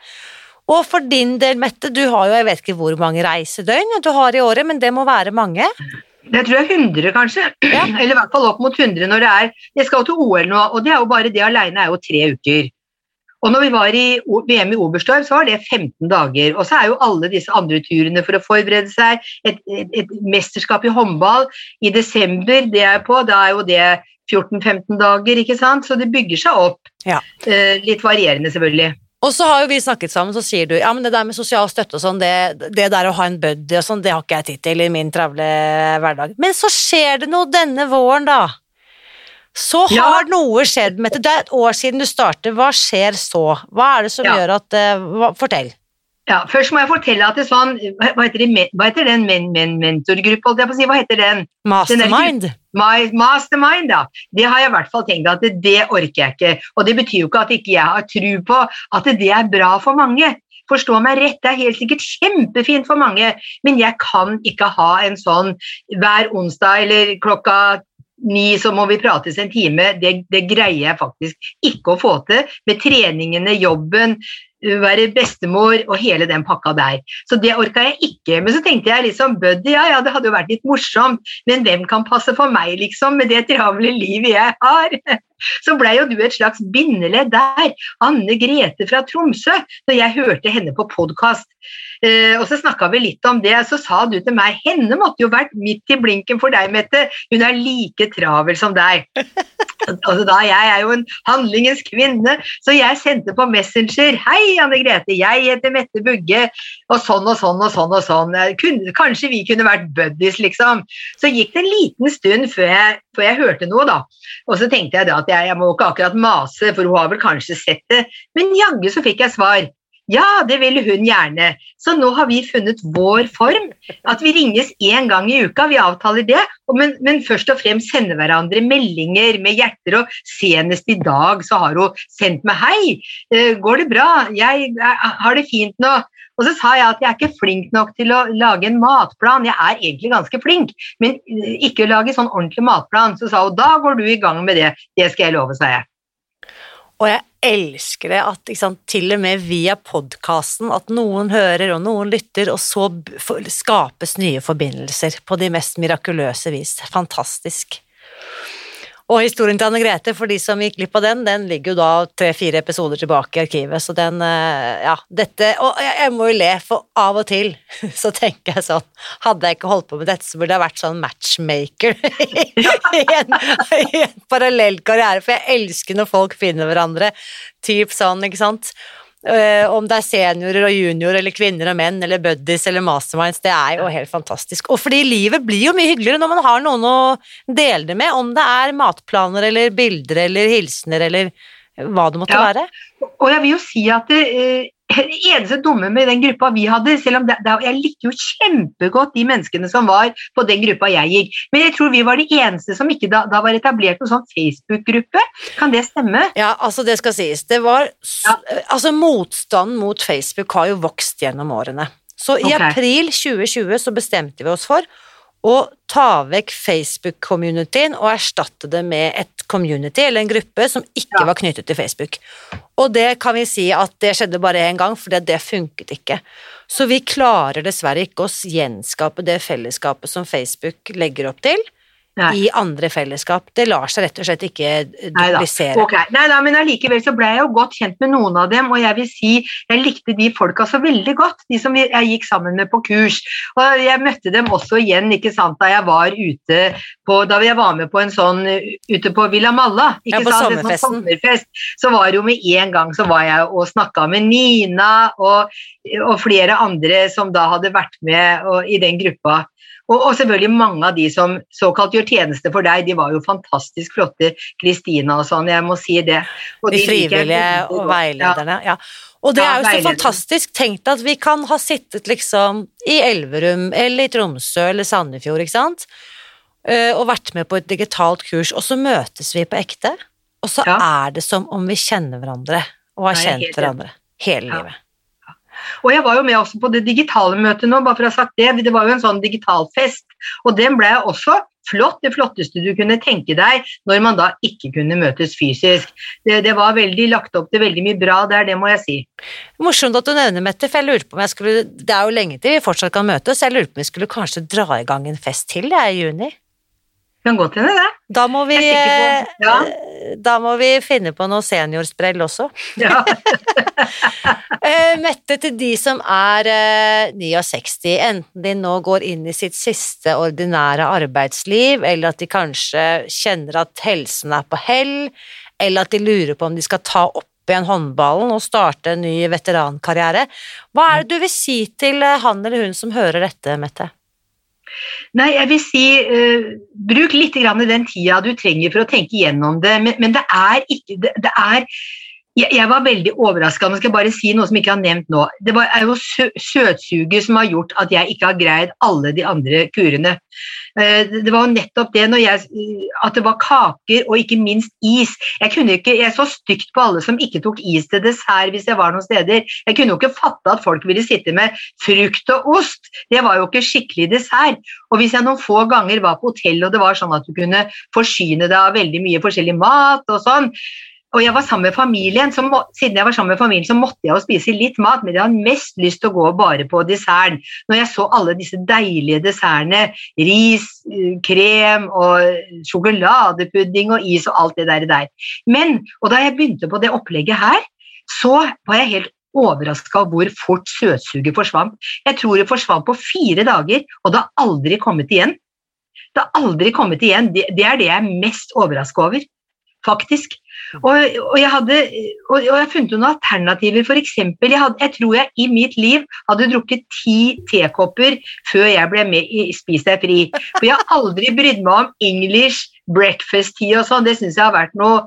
Og for din del, Mette, du har jo jeg vet ikke hvor mange reisedøgn du har i året, men det må være mange? Jeg tror det er 100, kanskje. Ja. Eller i hvert fall opp mot 100 når det er Jeg skal til OL nå, og det er jo bare det alene er jo tre uker. Og når vi var i VM i Oberstdorf, så var det 15 dager. Og så er jo alle disse andre turene for å forberede seg. Et, et, et mesterskap i håndball i desember, det er på, da er jo det 14-15 dager, ikke sant. Så det bygger seg opp. Ja. Eh, litt varierende, selvfølgelig. Og så har jo vi snakket sammen, så sier du ja, men det der med sosial støtte og sånn, det, det, der å ha en buddy og sånn, det har ikke jeg tid til i min travle hverdag. Men så skjer det noe denne våren, da. Så har ja. noe skjedd, Mette. Det er et år siden du startet. Hva skjer så? Hva er det som ja. gjør at uh, Fortell. Ja, Først må jeg fortelle at det sånn Hva heter, det, hva heter den men, men, mentorgruppa, si? Hva heter den? Mastermind. Den mastermind, ja. Det har jeg i hvert fall tenkt at det, det orker jeg ikke. Og det betyr jo ikke at ikke jeg har tro på at det er bra for mange. Forstå meg rett, det er helt sikkert kjempefint for mange, men jeg kan ikke ha en sånn hver onsdag eller klokka ni så må vi prates en time, det, det, greier jeg faktisk ikke å få til. Med treningene, jobben, være bestemor og hele den pakka der. Så det orka jeg ikke. Men så tenkte jeg liksom buddy, ja ja, det hadde jo vært litt morsomt, men hvem kan passe for meg, liksom, med det travle livet jeg har? <laughs> Så blei jo du et slags bindeledd der. Anne Grete fra Tromsø, når jeg hørte henne på podkast. Eh, og så snakka vi litt om det, så sa du til meg henne måtte jo vært midt i blinken for deg, Mette. Hun er like travel som deg. <laughs> Altså da, Jeg er jo en handlingens kvinne, så jeg sendte på Messenger 'Hei, Anne Grete, jeg heter Mette Bugge', og sånn og sånn og sånn. og sånn. Kanskje vi kunne vært buddies, liksom. Så gikk det en liten stund før jeg, før jeg hørte noe, da. Og så tenkte jeg da at jeg, jeg må ikke akkurat mase, for hun har vel kanskje sett det. Men jaggu så fikk jeg svar. Ja, det ville hun gjerne. Så nå har vi funnet vår form. At vi ringes én gang i uka, vi avtaler det. Men, men, først og fremst sende hverandre meldinger med hjerter. Og senest i dag så har hun sendt meg 'Hei, eh, går det bra? Jeg har det fint nå.' Og så sa jeg at jeg er ikke flink nok til å lage en matplan. Jeg er egentlig ganske flink, men ikke å lage sånn ordentlig matplan. Så sa hun da går du i gang med det. Det skal jeg love, sa jeg. Og jeg elsker det at sant, til og med via podkasten at noen hører og noen lytter, og så skapes nye forbindelser på de mest mirakuløse vis. Fantastisk. Og historien til Anne Grete, for de som gikk glipp av den, den ligger jo da tre-fire episoder tilbake i arkivet, så den eh, Ja, dette Og jeg må jo le, for av og til <laughs> så tenker jeg sånn Hadde jeg ikke holdt på med dette, så burde jeg vært sånn matchmaker <laughs> i, en, i en parallell karriere, for jeg elsker når folk finner hverandre. Typ sånn, ikke sant. Eh, om det er seniorer og juniorer eller kvinner og menn eller buddies eller masterminds, det er jo helt fantastisk. Og fordi livet blir jo mye hyggeligere når man har noen å dele det med, om det er matplaner eller bilder eller hilsener eller hva det måtte Ja. være. Og jeg vil jo si at det, eh, det eneste dumme med den gruppa vi hadde, selv om det, det, jeg likte jo kjempegodt de menneskene som var på den gruppa jeg gikk, men jeg tror vi var de eneste som ikke da, da var etablert noen sånn Facebook-gruppe. Kan det stemme? Ja, altså det skal sies. Det var Ja. Altså motstanden mot Facebook har jo vokst gjennom årene. Så i okay. april 2020 så bestemte vi oss for å ta vekk Facebook-communityen og erstatte det med et community eller en gruppe som ikke Ja. var knyttet til Facebook. Og det kan vi si at det skjedde bare én gang, for det funket ikke. Så vi klarer dessverre ikke å gjenskape det fellesskapet som Facebook legger opp til, Nei. i andre fellesskap. Det lar seg rett og slett ikke duplisere. Nei da, men allikevel så ble jeg jo godt kjent med noen av dem, og jeg vil si jeg likte de folka så veldig godt, de som jeg gikk sammen med på kurs. Og jeg møtte dem også igjen, ikke sant, da jeg var ute på, da jeg var med på en sånn ute på Villa Malla, Ja, på sant, Sommerfesten. sånn sommerfest, så var det jo med en gang så var jeg og snakka med Nina og, og flere andre som da hadde vært med og, i den gruppa. Og, og selvfølgelig mange av de som såkalt gjør tjeneste for deg, de var jo fantastisk flotte. Kristina og sånn, jeg må si det. Og De de frivillige og veilederne, ja. Og det er jo så fantastisk. tenkt at vi kan ha sittet liksom i Elverum eller i Tromsø eller Sandefjord, ikke sant, Eh, og vært med på et digitalt kurs, og så møtes vi på ekte, og så Ja. er det som om vi kjenner hverandre og har kjent hverandre hele livet. Og jeg var jo med også på det digitale møtet nå, bare for å ha sagt det. Det var jo en sånn digital fest, og den ble jeg også flott, det flotteste du kunne tenke deg når man da ikke kunne møtes fysisk. Det, det var veldig lagt opp til veldig mye bra der, det må jeg si. Morsomt at du nevner Mette, for jeg lurer på om jeg skulle Det er jo lenge til vi fortsatt kan møtes, jeg lurer på om vi skulle kanskje dra i gang en fest til, er i juni. Kan godt hende det. Da må vi, på- ja. eh, da må vi finne på noe seniorsprell også. <laughs> Ja. <laughs> Eh, Mette, til de som er eh, 69, enten de nå går inn i sitt siste ordinære arbeidsliv, eller at de kanskje kjenner at helsen er på hell, eller at de lurer på om de skal ta opp igjen håndballen og starte en ny veterankarriere. Hva er det du vil si til eh, han eller hun som hører dette, Mette? Nei, jeg vil si uh, bruk litt den tida du trenger for å tenke gjennom det, men, men det er ikke det, det er jeg, jeg var veldig overraska. Nå skal jeg bare si noe som jeg ikke har nevnt nå. Det var, er jo sø, søtsuget som har gjort at jeg ikke har greid alle de andre kurene. Eh, det var jo nettopp det jeg, at det var kaker og ikke minst is. Jeg, ikke, jeg så stygt på alle som ikke tok is til dessert hvis jeg var noen steder. Jeg kunne jo ikke fatte at folk ville sitte med frukt og ost. Det var jo ikke skikkelig dessert. Og hvis jeg noen få ganger var på hotell og det var sånn at du kunne forsyne deg av veldig mye forskjellig mat og sånn, og jeg var sammen med familien, så må, siden jeg var sammen med familien, så måtte jeg jo spise litt mat, men jeg hadde mest lyst til å gå bare på desserten. Når jeg så alle disse deilige dessertene, ris, eh, krem og sjokoladepudding og is og alt det der. der. Men, og da jeg begynte på det opplegget her, så var jeg helt overraska over hvor fort søtsuget forsvant. Jeg tror det forsvant på fire dager, og det har aldri kommet igjen. Det har aldri kommet igjen. Det er det jeg er mest overraska over, faktisk. Og, og, jeg hadde, og, og jeg funnet noen alternativer. For eksempel, jeg, hadde, jeg tror jeg i mitt liv hadde drukket ti tekopper før jeg ble med i Spis deg fri. For jeg har aldri brydd meg om English breakfast tea og sånn. Det syns jeg har vært noe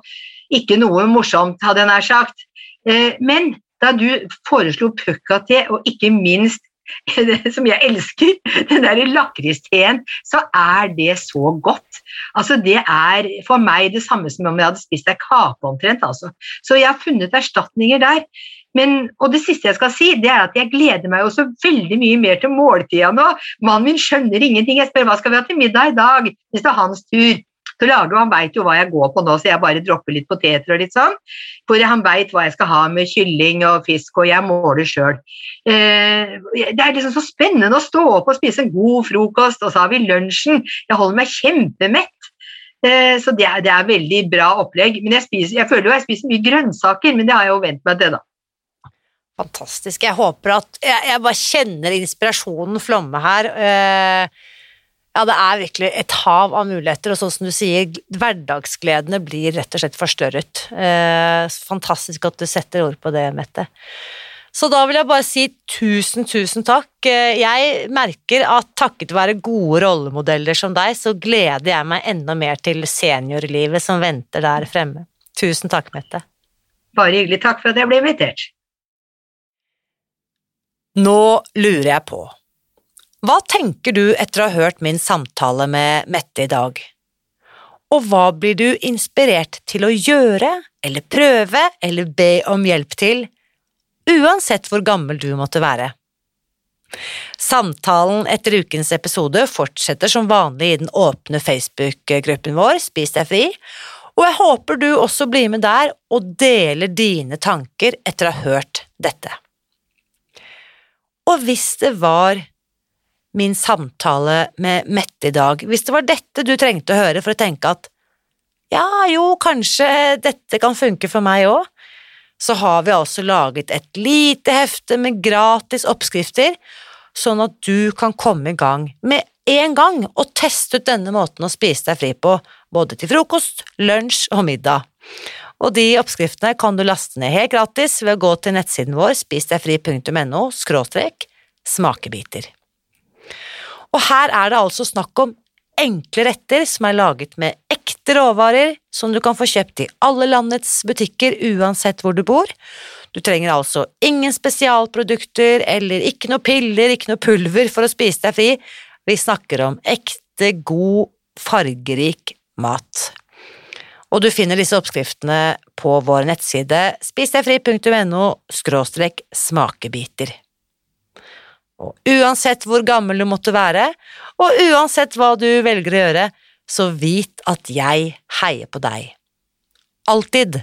ikke noe morsomt, hadde jeg nær sagt. Eh, Men da du foreslo pucca-te, og ikke minst <laughs> som jeg elsker, den der lakristeen, så er det så godt. Altså Det er for meg det samme som om jeg hadde spist ei kake omtrent. altså. Så jeg har funnet erstatninger der. Men, og det siste jeg skal si, det er at jeg gleder meg også veldig mye mer til måltida nå. Mannen min skjønner ingenting. Jeg spør hva skal vi ha til middag i dag, hvis det er hans tur til å lage, han veit jo hva jeg går på nå, så jeg bare dropper litt poteter og litt sånn. For han veit hva jeg skal ha med kylling og fisk, og jeg måler sjøl. Eh, det er liksom så spennende å stå opp og spise en god frokost, og så har vi lunsjen. Jeg holder meg kjempemett. Eh, så det er, det er veldig bra opplegg. Men jeg, spiser, jeg føler jo jeg spiser mye grønnsaker, men det har jeg jo vent meg til, da. Fantastisk. Jeg håper at Jeg, jeg bare kjenner inspirasjonen flomme her. Eh, Ja, det er virkelig et hav av muligheter, og sånn som du sier, hverdagsgledene blir rett og slett forstørret. Eh, fantastisk at du setter ord på det, Mette. Så da vil jeg bare si tusen, tusen takk. Eh, jeg merker at takket være gode rollemodeller som deg, så gleder jeg meg enda mer til seniorlivet som venter der fremme. Tusen takk, Mette. Bare hyggelig. Takk for at jeg ble invitert. Nå lurer jeg på, hva tenker du etter å ha hørt min samtale med Mette i dag? Og hva blir du inspirert til å gjøre, eller prøve, eller be om hjelp til, uansett hvor gammel du måtte være? Samtalen etter ukens episode fortsetter som vanlig i den åpne Facebook-gruppen vår Spis deg fri, og jeg håper du også blir med der og deler dine tanker etter å ha hørt dette. Og hvis det var min samtale med Mette i dag, hvis det var dette du trengte å høre for å tenke at ja, jo, kanskje dette kan funke for meg òg, så har vi altså laget et lite hefte med gratis oppskrifter, sånn at du kan komme i gang med en gang og teste ut denne måten å spise deg fri på, både til frokost, lunsj og middag. Og de oppskriftene kan du laste ned helt gratis ved å gå til nettsiden vår spisdegfri.no skråstrek smakebiter. Og her er det altså snakk om enkle retter som er laget med ekte råvarer, som du kan få kjøpt i alle landets butikker uansett hvor du bor. Du trenger altså ingen spesialprodukter eller ikke noe piller, ikke noe pulver for å spise deg fri. Vi snakker om ekte, god, fargerik mat. Og du finner disse oppskriftene på vår nettside spisdegfri.no smakebiter. Og uansett hvor gammel du måtte være, og uansett hva du velger å gjøre, så vit at jeg heier på deg. Alltid.